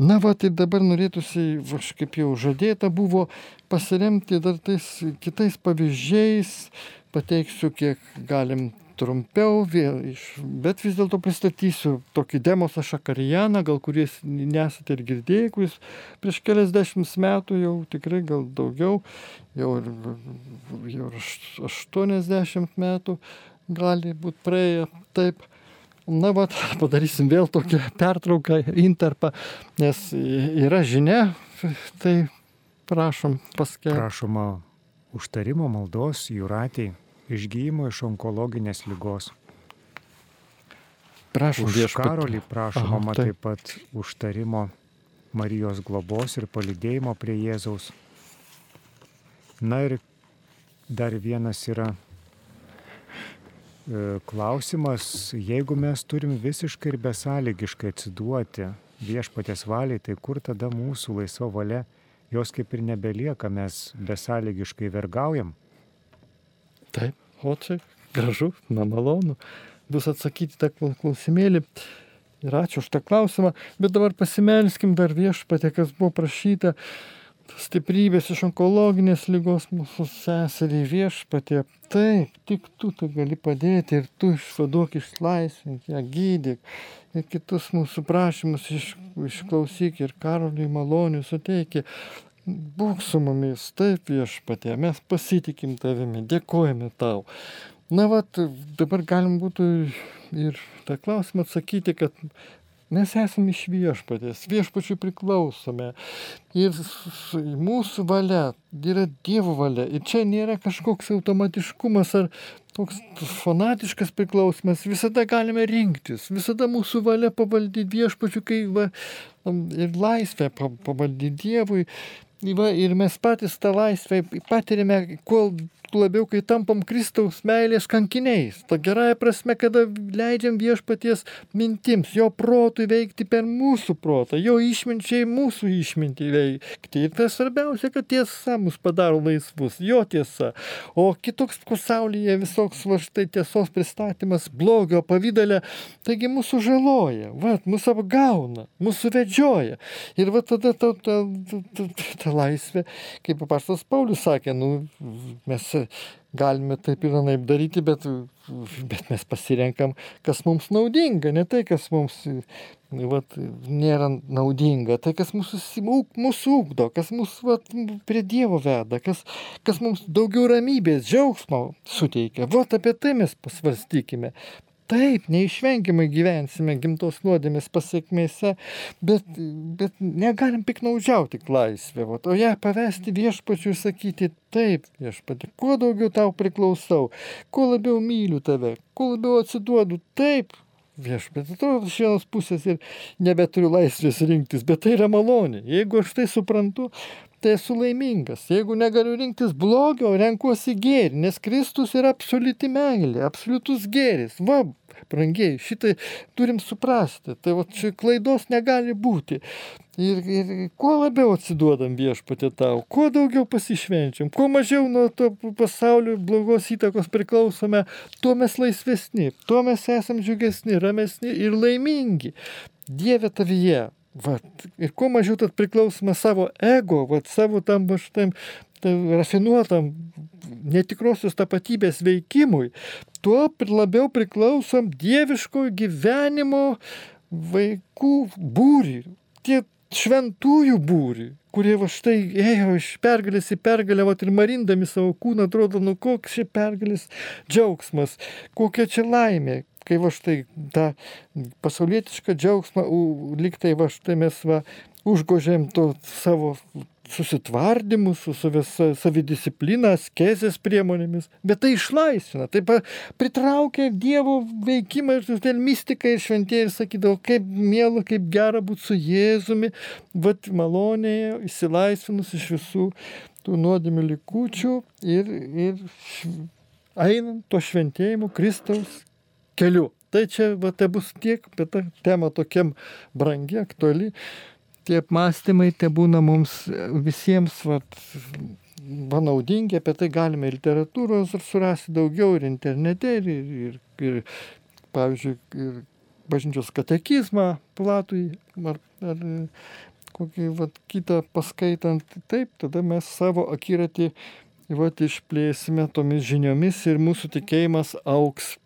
Na va, tai dabar norėtųsi, kaip jau žadėta buvo, pasiremti dar tais kitais pavyzdžiais, pateiksiu, kiek galim trumpiau, bet vis dėlto pristatysiu tokį Demosą Šakarijaną, gal kuris nesate ir girdėję, kuris prieš keliasdešimt metų jau tikrai gal daugiau, jau ir, jau ir 80 metų gali būti praėję taip. Na, va, padarysim vėl tokią pertrauką, interpą, nes yra žinia, tai prašom paskelbti. Prašoma užtarimo maldos jūratiai išgyjimo iš onkologinės lygos. Prašom, už viešpat. Karolį prašoma Aha, taip pat užtarimo Marijos globos ir palidėjimo prie Jėzaus. Na ir dar vienas yra klausimas, jeigu mes turim visiškai ir besąlygiškai atsiduoti viešpatės valiai, tai kur tada mūsų laisva valia, jos kaip ir nebelieka, mes besąlygiškai vergaujam? Taip, o čia gražu, na malonu. Bus atsakyti tą klausimėlį. Ir ačiū už tą klausimą. Bet dabar pasimelskim dar viešpatė, kas buvo prašyta. Stiprybės iš onkologinės lygos mūsų seserį viešpatė. Taip, tik tu tai gali padėti ir tu išvaduok, išlaisvink ją, gydyk. Ir kitus mūsų prašymus iš, išklausyk ir karoliui malonių suteikė. Būk su mumis, taip viešpatė, mes pasitikim tavimi, dėkojame tau. Na, va, dabar galim būtų ir tą klausimą atsakyti, kad mes esame iš viešpatės, viešpačių priklausome. Ir mūsų valia yra Dievo valia. Ir čia nėra kažkoks automatiškumas ar toks fanatiškas priklausimas. Visada galime rinktis, visada mūsų valia pavaldyti viešpačių, kai va, ir laisvę pavaldyti Dievui. Va, ir mes patys tą laisvę patirime, kol, labiau, kai tampam Kristaus meilės kankiniais. Ta gerąją prasme, kada leidžiam viešpaties mintims, jo protui veikti per mūsų protą, jo išminčiai mūsų išmintį veikti. Ir tai svarbiausia, kad tiesa mus padaro laisvus, jo tiesa. O kitoks pasaulyje visoks va štai tiesos pristatymas blogio pavydalė, taigi mūsų žaloja, va, mūsų apgauna, mūsų vedžioja. Ir va tada ta, ta, ta, ta, ta laisvė, kaip paprastas Paulius sakė, nu, mes galime taip ir anaip daryti, bet, bet mes pasirenkam, kas mums naudinga, ne tai, kas mums vat, nėra naudinga, tai kas mūsų, mūsų ūkdo, kas mūsų vat, prie Dievo veda, kas, kas mums daugiau ramybės, džiaugsmo suteikia. Vat apie tai mes pasvarstykime. Taip, neišvengiamai gyvensime gimtos nuodėmės pasiekmėse, bet, bet negalim piknaudžiauti laisvę, o ją pavesti viešpačiui sakyti taip, viešpatį, kuo daugiau tau priklausau, kuo labiau myliu tave, kuo labiau atsiduodu, taip, viešpatį, atrodo, iš vienos pusės ir nebeturiu laisvės rinktis, bet tai yra malonė. Jeigu aš tai suprantu, tai esu laimingas. Jeigu negaliu rinktis blogio, renkuosi gėrį, nes Kristus yra absoliuti meilė, absoliutus gėris. Va, brangiai, šitai turim suprasti. Tai va, čia klaidos negali būti. Ir, ir kuo labiau atsiduodam viešpatė tau, kuo daugiau pasišvenčiam, kuo mažiau nuo to pasaulio blogos įtakos priklausome, tuo mes laisvesni, tuo mes esam džiugesni, ramesni ir laimingi. Dieve tavyje. Vat, ir kuo mažiau tad priklausome savo ego, vat, savo tam, tam, tam rafinuotam netikrosios tapatybės veikimui, tuo labiau priklausom dieviško gyvenimo vaikų būrį. Tie šventųjų būrį, kurie va štai ėjo iš pergalės į pergalę, va ir marindami savo kūną, atrodo, nu koks čia pergalės džiaugsmas, kokia čia laimė, kai va štai tą pasaulietišką džiaugsmą, liktai va štai mes va užgožėm to savo susitvardymu, su savidisciplina, skezės priemonėmis, bet tai išlaisvina, tai pritraukia Dievo veikimą ir todėl mystika ir šventieji ir sakydavo, kaip mėla, kaip gera būti su Jėzumi, vad malonėje, įsilaisvinus iš visų tų nuodėmių likučių ir, ir einant to šventėjimu Kristaus keliu. Tai čia, va, tai bus tiek, bet ta tema tokiam brangi, aktuali tie apmąstymai te būna mums visiems vat, va, naudingi, apie tai galime literatūros surasti daugiau ir internete, ir, ir, ir pavyzdžiui, ir bažnyčios katekizmą platui, ar, ar kokį vat, kitą paskaitant, taip, tada mes savo akiratį vat, išplėsime tomis žiniomis ir mūsų tikėjimas auks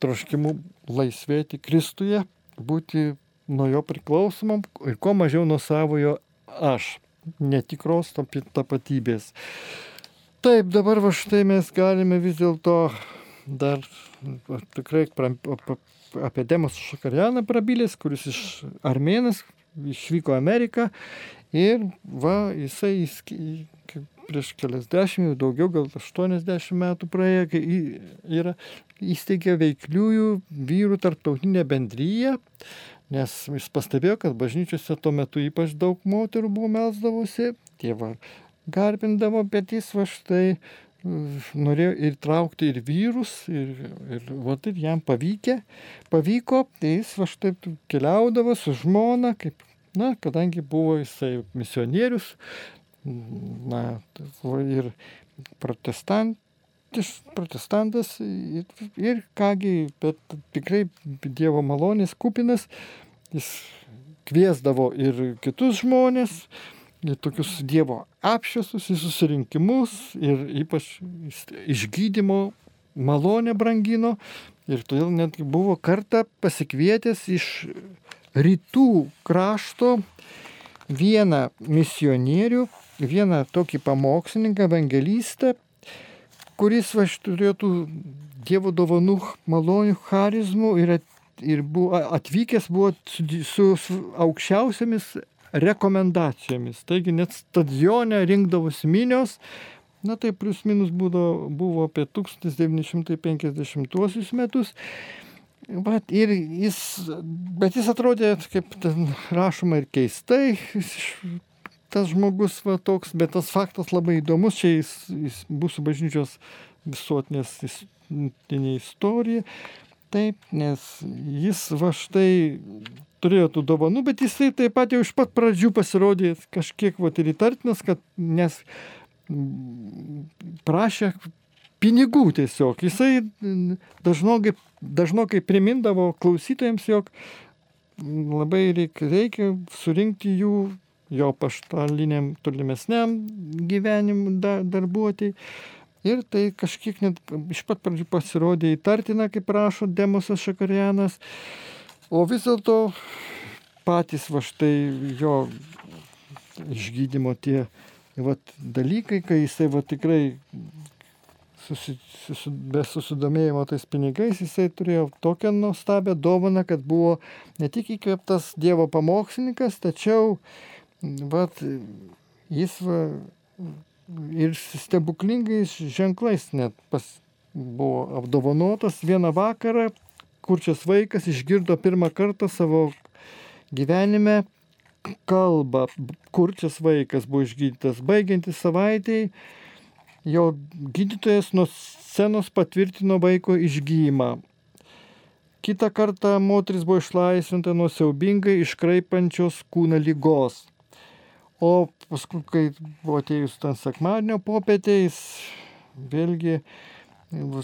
troškimu laisvėti Kristuje, būti nuo jo priklausomam ir kuo mažiau nuo savojo aš, netikros tapatybės. Taip, dabar va štai mes galime vis dėlto dar tikrai apie Demas Šakarjaną prabilės, kuris iš Armėnas išvyko Ameriką ir va, jisai prieš keliasdešimt, daugiau, gal 80 metų praėjo, kai yra įsteigė veikliųjų vyrų tarptautinę bendryją, nes jis pastebėjo, kad bažnyčiose tuo metu ypač daug moterų buvo melsdavusi, tėvą garbindavo, bet jis va štai norėjo ir traukti ir vyrus, ir, ir, va, ir jam pavykė, pavyko, tai jis va štai keliaudavo su žmona, kaip, na, kadangi buvo jisai misionierius, na, ir protestant, protestantas ir, ir kągi, bet tikrai Dievo malonės kupinas, jis kviesdavo ir kitus žmonės, į tokius Dievo apšviesus, į susirinkimus ir ypač išgydymo malonę brangino. Ir todėl netgi buvo kartą pasikvietęs iš rytų krašto vieną misionierių, vieną tokį pamokslininką, evangelistą, kuris va turėtų Dievo dovanų malonių charizmų ir, at, ir buvo, atvykęs buvo su, su, su aukščiausiamis rekomendacijomis. Taigi net stadione rinkdavosi minios, na tai plus minus būdavo, buvo apie 1950 metus. Bet, ir jis, bet jis atrodė, kaip ten rašoma ir keistai, jis tas žmogus va toks, bet tas faktas labai įdomus, čia jis, jis mūsų bažnyčios visuotinės istorija. Taip, nes jis va štai turėjo tų dovanų, bet jisai taip pat jau iš pat pradžių pasirodė kažkiek va ir įtartinas, kad nes prašė pinigų tiesiog. Jisai dažnokai, dažnokai primindavo klausytojams, jog labai reikia, reikia surinkti jų jo paštaliniam tolimesniam gyvenimui da, darbuotojai. Ir tai kažkiek net iš pat pradžių pasirodė įtartina, kaip rašo Demosas Šakarianas. O vis dėlto patys va štai jo išgydymo tie vat, dalykai, kai jisai va tikrai susi, susi, be susidomėjimo tais pinigais, jisai turėjo tokią nuostabią dovaną, kad buvo ne tik įkvėptas Dievo pamokslininkas, tačiau vat, jis va, ir stebuklingais ženklais net pas, buvo apdovanotas vieną vakarą, kurčias vaikas išgirdo pirmą kartą savo gyvenime kalbą, kurčias vaikas buvo išgydytas baigiantis savaitėjai jo gydytojas nuo scenos patvirtino vaiko išgyjimą. Kita kartą moteris buvo išlaisvinta nuo siaubingai iškraipančios kūną lygos. O paskui, kai buvo atėjus ten sekmadienio popietės, vėlgi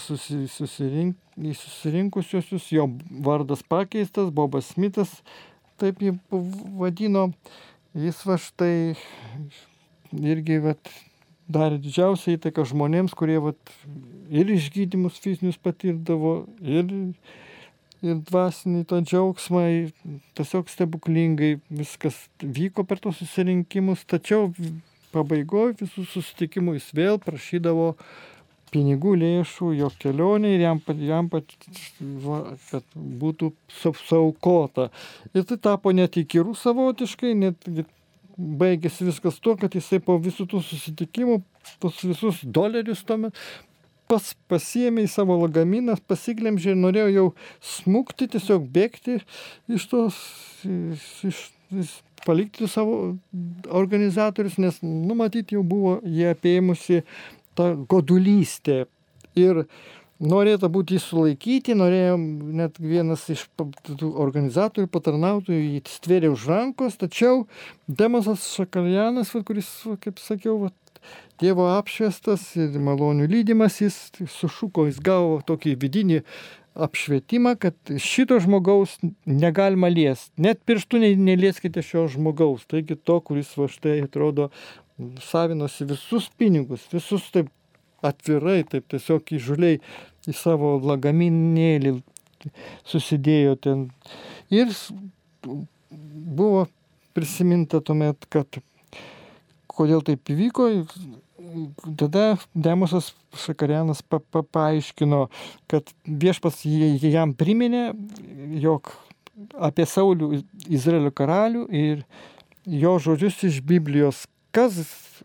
susi, susirink, susirinkusiosius, jo vardas pakeistas, Bobas Smithas, taip jį vadino, jis va štai irgi vat, darė didžiausią įtaką žmonėms, kurie vat, ir išgydymus fizinius patirdavo, ir, ir dvasinį tą džiaugsmą, tiesiog stebuklingai viskas vyko per tos susirinkimus, tačiau pabaigoje visų susitikimų jis vėl prašydavo pinigų lėšų jo kelionė ir jam, jam pat, va, kad būtų saukota. Ir tai tapo net įkyrų savotiškai, net baigėsi viskas tuo, kad jisai po visų tų susitikimų, tos visus dolerius tuomet pas, pasiėmė į savo lagaminą, pasiglemžė ir norėjo jau smukti, tiesiog bėgti iš tos, iš, iš, palikti savo organizatorius, nes numatyti jau buvo jie apėmusi tą godulystę. Ir norėta būti sulaikyti, norėjo net vienas iš organizatorių, patarnautojų jį stvėrė už rankos, tačiau Demosas Šakaljanas, kuris, kaip sakiau, Dievo apšviestas ir malonių lydimas, jis sušuko, jis gavo tokį vidinį apšvietimą, kad šito žmogaus negalima liesti. Net pirštų nelieskite šio žmogaus. Taigi to, kuris va štai atrodo savinosi visus pinigus, visus taip atvirai, taip tiesiog įžuliai į savo lagaminėlį susidėjo ten. Ir buvo prisiminta tuomet, kad kodėl taip įvyko, tada Demosas Šakarianas pa, pa, paaiškino, kad viešpas jam priminė, jog apie Saulių Izraelio karalių ir jo žodžius iš Biblijos, kas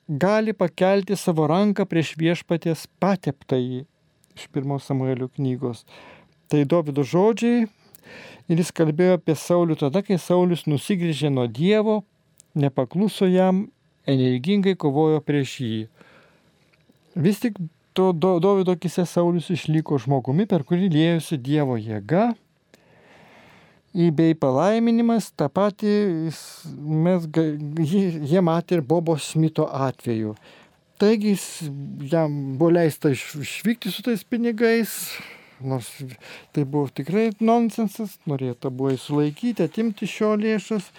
gali pakelti savo ranką prieš viešpaties pateptąjį iš pirmos Samuelio knygos. Tai Davido žodžiai ir jis kalbėjo apie Saulių tada, kai Saulis nusigrėžė nuo Dievo, nepakluso jam, energingai kovojo prieš jį. Vis tik to Davido kise Saulis išliko žmogumi, per kurį lėjosi Dievo jėga bei palaiminimas, tą patį mes, jie matė ir Bobo Smito atveju. Taigi jam buvo leista išvykti su tais pinigais, nors tai buvo tikrai nonsensas, norėta buvo sulaikyti, atimti šio lėšas,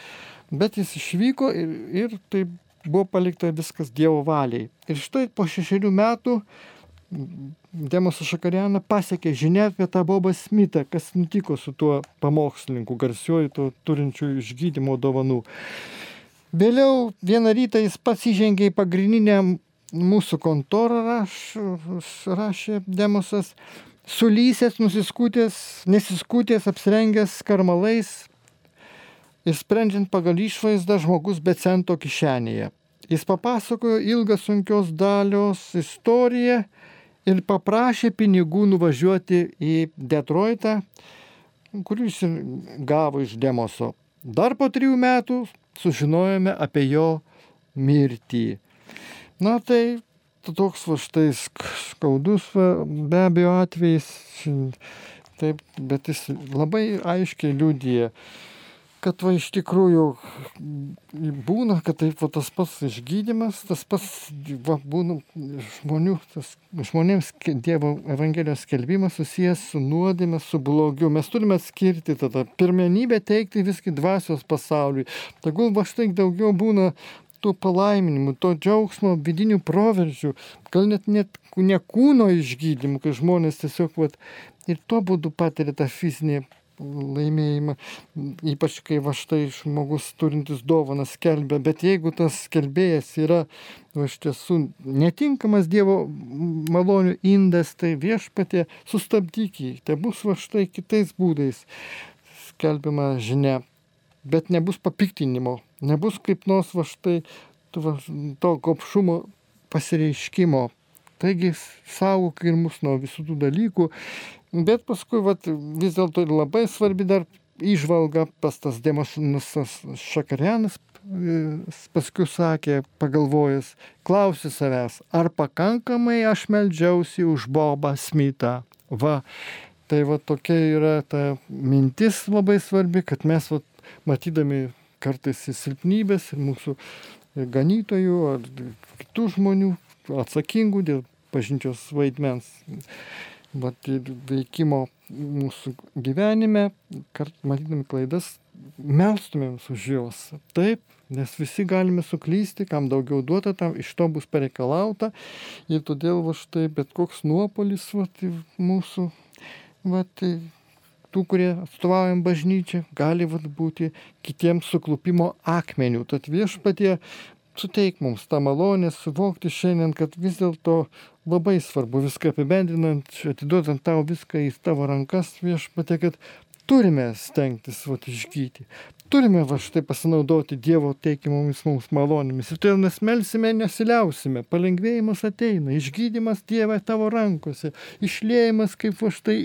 bet jis išvyko ir, ir tai buvo palikta viskas Dievo valiai. Ir štai po šešerių metų Demosas Šakarianą pasiekė žinia apie tą Bobą Smitą, kas nutiko su tuo pamokslininku, garsiuoju, to turinčiu išgydymo dovanų. Vėliau vieną rytą jis pats įžengė į pagrindinę mūsų kontorą, raš, rašė Demosas, sulysęs, nusiskutęs, nesiskutęs, apsirengęs karmalais ir sprendžiant pagal išvaizdą žmogus be cento kišenėje. Jis papasakojo ilgą sunkios dalios istoriją ir paprašė pinigų nuvažiuoti į Detroitą, kurį jis gavo iš Demoso. Dar po trijų metų sužinojome apie jo mirtį. Na tai toks va štai skaudus va, be abejo atvejais, taip, bet jis labai aiškiai liūdė kad va iš tikrųjų būna, kad taip va, tas pats išgydymas, tas pats va, būna žmonių, tas, žmonėms Dievo Evangelijos skelbimas susijęs su nuodėmė, su blogiu. Mes turime atskirti tada pirmenybę teikti viskai dvasios pasauliui. Tegul va štai daugiau būna tų palaiminimų, to džiaugsmo, vidinių proveržių, gal net, net ne kūno išgydymų, kai žmonės tiesiog vat, ir tuo būdu patiria tą fizinį laimėjimą, ypač kai va štai žmogus turintis dovaną skelbia, bet jeigu tas skelbėjas yra va iš tiesų netinkamas Dievo malonių indas, tai viešpatė sustabdyk jį, tai bus va štai kitais būdais skelbiama žinia, bet nebus papiktinimo, nebus kaip nors va štai to, gopšumo pasireiškimo. Taigi saugok ir mus nuo visų tų dalykų Bet paskui vat, vis dėlto labai svarbi dar išvalga pas tas Demosas Šakarianas paskui sakė, pagalvojęs, klausi savęs, ar pakankamai aš meldžiausi už Bobą Smitą. Va, tai va tokia yra ta mintis labai svarbi, kad mes va, matydami kartais silpnybės ir mūsų ganytojų ar kitų žmonių atsakingų dėl bažnyčios vaidmens vat, veikimo mūsų gyvenime, kart matydami klaidas, melstumėms už juos. Taip, nes visi galime suklysti, kam daugiau duota, tam iš to bus pareikalauta. Ir todėl va štai bet koks nuopolis va, mūsų, va, tų, kurie atstovaujam bažnyčią, gali va, būti kitiems suklupimo akmenių. Tad viešpatie suteik mums tą malonę suvokti šiandien, kad vis dėlto labai svarbu viską apibendrinant, atiduodant tau viską į tavo rankas viešpatė, kad turime stengtis vat, išgyti. Turime va štai pasinaudoti Dievo teikimomis mums malonėmis. Ir todėl mes melsime, nesiliausime. Palengvėjimas ateina, išgydymas Dieve tavo rankose, išlėjimas kaip va štai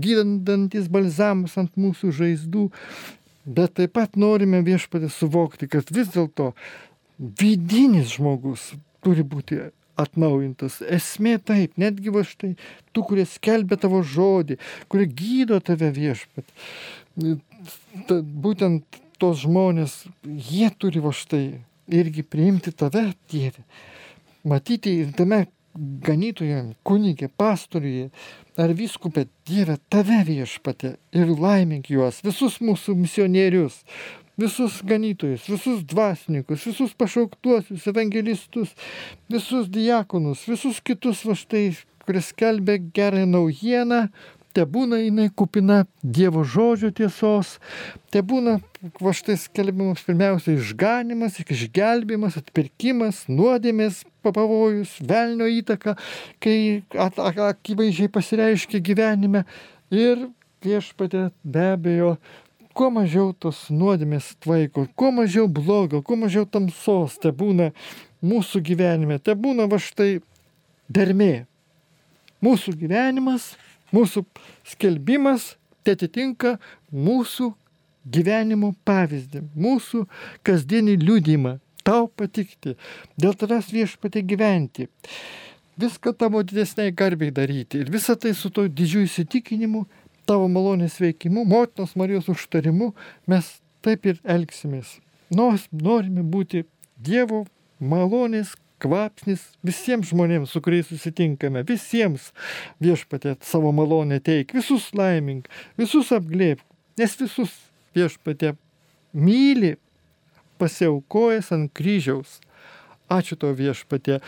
gydantis balzamas ant mūsų žaizdų. Bet taip pat norime viešpatį suvokti, kad vis dėlto vidinis žmogus turi būti atnaujintas. Esmė taip, netgi va štai tų, kurie skelbia tavo žodį, kurie gydo tave viešpat. Ta, būtent tos žmonės, jie turi va štai irgi priimti tave, Dieve. Matyti ir tame ganytoje, kunigė, pastoriuje ar viskupė, Dieve, tave viešpatė ir laimink juos, visus mūsų misionierius, visus ganytojus, visus dvasininkus, visus pašauktuosius, evangelistus, visus diakonus, visus kitus va štai, kuris skelbia gerą naujieną, te būna jinai kupina Dievo žodžio tiesos, te būna va štai skelbiamas pirmiausia išganimas, išgelbimas, atpirkimas, nuodėmės pavojus, velnio įtaka, kai akivaizdžiai pasireiškia gyvenime. Ir viešpatė be abejo kuo mažiau tos nuodėmės tvaiko, kuo mažiau blogio, kuo mažiau tamsos te būna mūsų gyvenime, te būna va štai dermė. Mūsų gyvenimas, mūsų skelbimas te atitinka mūsų gyvenimo pavyzdį, mūsų kasdienį liūdimą, tau patikti, dėl tavęs viešpatė gyventi, viską tavo didesniai garbiai daryti ir visą tai su to didžiu įsitikinimu tavo malonės veikimu, motinos Marijos užtarimu mes taip ir elgsimės. Nors norime būti Dievo malonės kvapsnis visiems žmonėms, su kuriais susitinkame, visiems viešpatė savo malonę teik, visus laimink, visus apglėp, nes visus viešpatė myli pasiaukojęs ant kryžiaus. Ačiū to viešpatė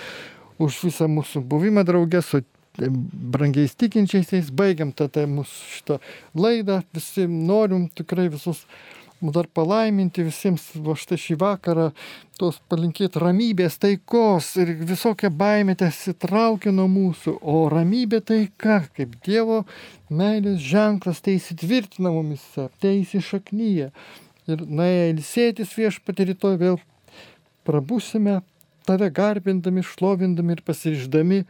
už visą mūsų buvimą draugę su brangiais tikinčiaisiais, baigiam tada mūsų šitą laidą, visi norim tikrai visus dar palaiminti visiems va štai šį vakarą, tos palinkėti ramybės, taikos ir visokią baimę tesitraukia nuo mūsų, o ramybė taika, kaip Dievo meilės ženklas, tai įsitvirtina mumise, tai įsišaknyje. Ir nuėję ilsėtis viešpatį rytoj vėl prabusime, tave garbindami, šlovindami ir pasiryždami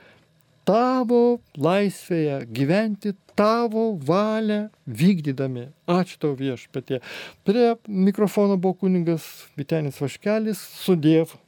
tavo laisvėje gyventi tavo valią vykdydami. Ačiū tau viešpatie. Prie mikrofono buvo kuningas Vitenis Vaškelis su Dievu.